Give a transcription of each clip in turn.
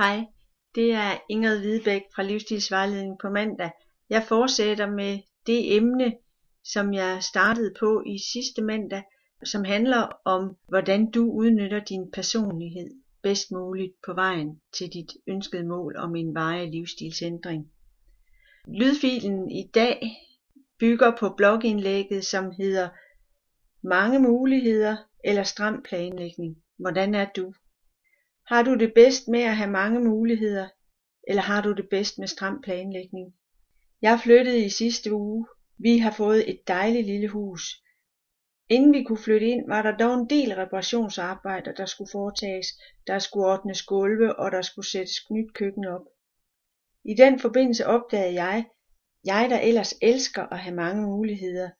Hej, det er Ingrid Hvidebæk fra Livsstilsvejledning på mandag. Jeg fortsætter med det emne, som jeg startede på i sidste mandag, som handler om, hvordan du udnytter din personlighed bedst muligt på vejen til dit ønskede mål om en varig livsstilsændring. Lydfilen i dag bygger på blogindlægget, som hedder Mange muligheder eller stram planlægning. Hvordan er du? Har du det bedst med at have mange muligheder, eller har du det bedst med stram planlægning? Jeg flyttede i sidste uge. Vi har fået et dejligt lille hus. Inden vi kunne flytte ind, var der dog en del reparationsarbejder, der skulle foretages. Der skulle ordnes gulve, og der skulle sættes nyt køkken op. I den forbindelse opdagede jeg, jeg der ellers elsker at have mange muligheder,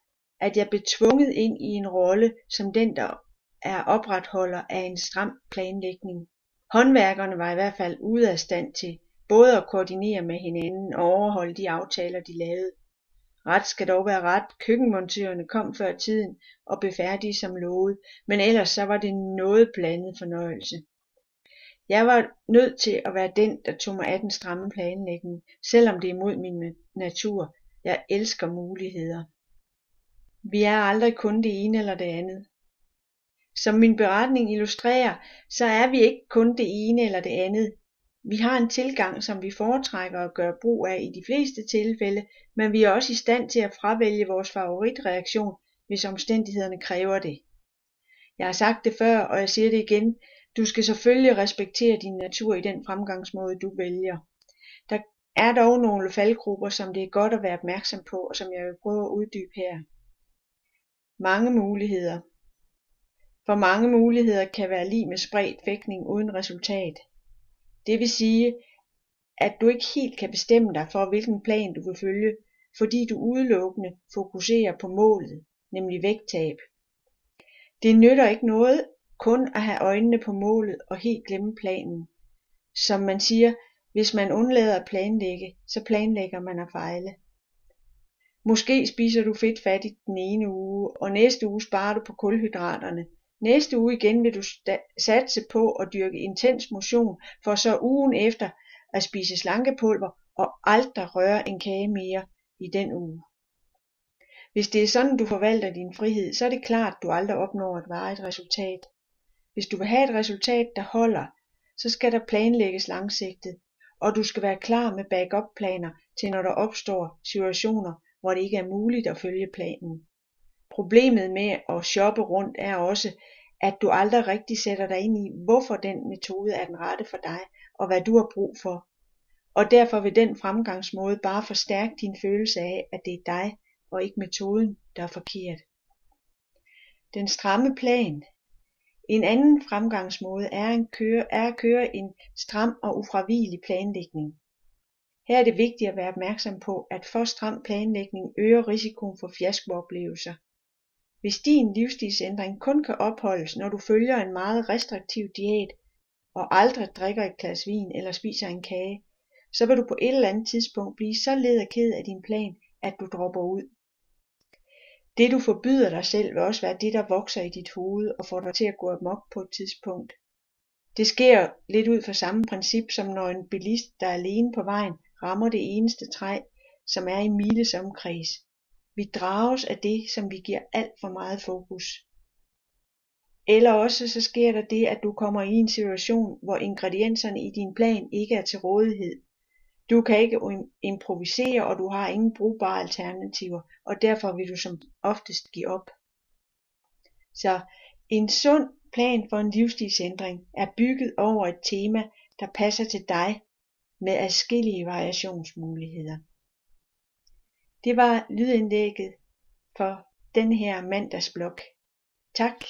at jeg blev tvunget ind i en rolle som den, der er opretholder af en stram planlægning. Håndværkerne var i hvert fald ude af stand til både at koordinere med hinanden og overholde de aftaler, de lavede. Ret skal dog være ret. Køkkenmontørerne kom før tiden og blev færdige som lovet, men ellers så var det noget blandet fornøjelse. Jeg var nødt til at være den, der tog mig af den stramme planlægning, selvom det er imod min natur. Jeg elsker muligheder. Vi er aldrig kun det ene eller det andet. Som min beretning illustrerer, så er vi ikke kun det ene eller det andet. Vi har en tilgang, som vi foretrækker at gøre brug af i de fleste tilfælde, men vi er også i stand til at fravælge vores favoritreaktion, hvis omstændighederne kræver det. Jeg har sagt det før, og jeg siger det igen. Du skal selvfølgelig respektere din natur i den fremgangsmåde, du vælger. Der er dog nogle faldgrupper, som det er godt at være opmærksom på, og som jeg vil prøve at uddybe her. Mange muligheder. For mange muligheder kan være lige med spredt fægtning uden resultat. Det vil sige, at du ikke helt kan bestemme dig for, hvilken plan du vil følge, fordi du udelukkende fokuserer på målet, nemlig vægttab. Det nytter ikke noget kun at have øjnene på målet og helt glemme planen. Som man siger, hvis man undlader at planlægge, så planlægger man at fejle. Måske spiser du fedtfattigt den ene uge, og næste uge sparer du på kulhydraterne – Næste uge igen vil du satse på at dyrke intens motion for så ugen efter at spise slankepulver og aldrig røre en kage mere i den uge. Hvis det er sådan, du forvalter din frihed, så er det klart, du aldrig opnår et varigt resultat. Hvis du vil have et resultat, der holder, så skal der planlægges langsigtet, og du skal være klar med backup-planer til når der opstår situationer, hvor det ikke er muligt at følge planen. Problemet med at shoppe rundt er også, at du aldrig rigtig sætter dig ind i, hvorfor den metode er den rette for dig, og hvad du har brug for. Og derfor vil den fremgangsmåde bare forstærke din følelse af, at det er dig og ikke metoden, der er forkert. Den stramme plan. En anden fremgangsmåde er, en køre, er at køre en stram og ufravigelig planlægning. Her er det vigtigt at være opmærksom på, at for stram planlægning øger risikoen for fiaskooplevelser. Hvis din livsstilsændring kun kan opholdes, når du følger en meget restriktiv diæt og aldrig drikker et glas vin eller spiser en kage, så vil du på et eller andet tidspunkt blive så led og ked af din plan, at du dropper ud. Det du forbyder dig selv vil også være det, der vokser i dit hoved og får dig til at gå amok på et tidspunkt. Det sker lidt ud fra samme princip, som når en bilist, der er alene på vejen, rammer det eneste træ, som er i miles omkreds. Vi drages af det, som vi giver alt for meget fokus. Eller også så sker der det, at du kommer i en situation, hvor ingredienserne i din plan ikke er til rådighed. Du kan ikke improvisere, og du har ingen brugbare alternativer, og derfor vil du som oftest give op. Så en sund plan for en livsstilsændring er bygget over et tema, der passer til dig med adskillige variationsmuligheder. Det var lydindlægget for den her mandagsblok. Tak.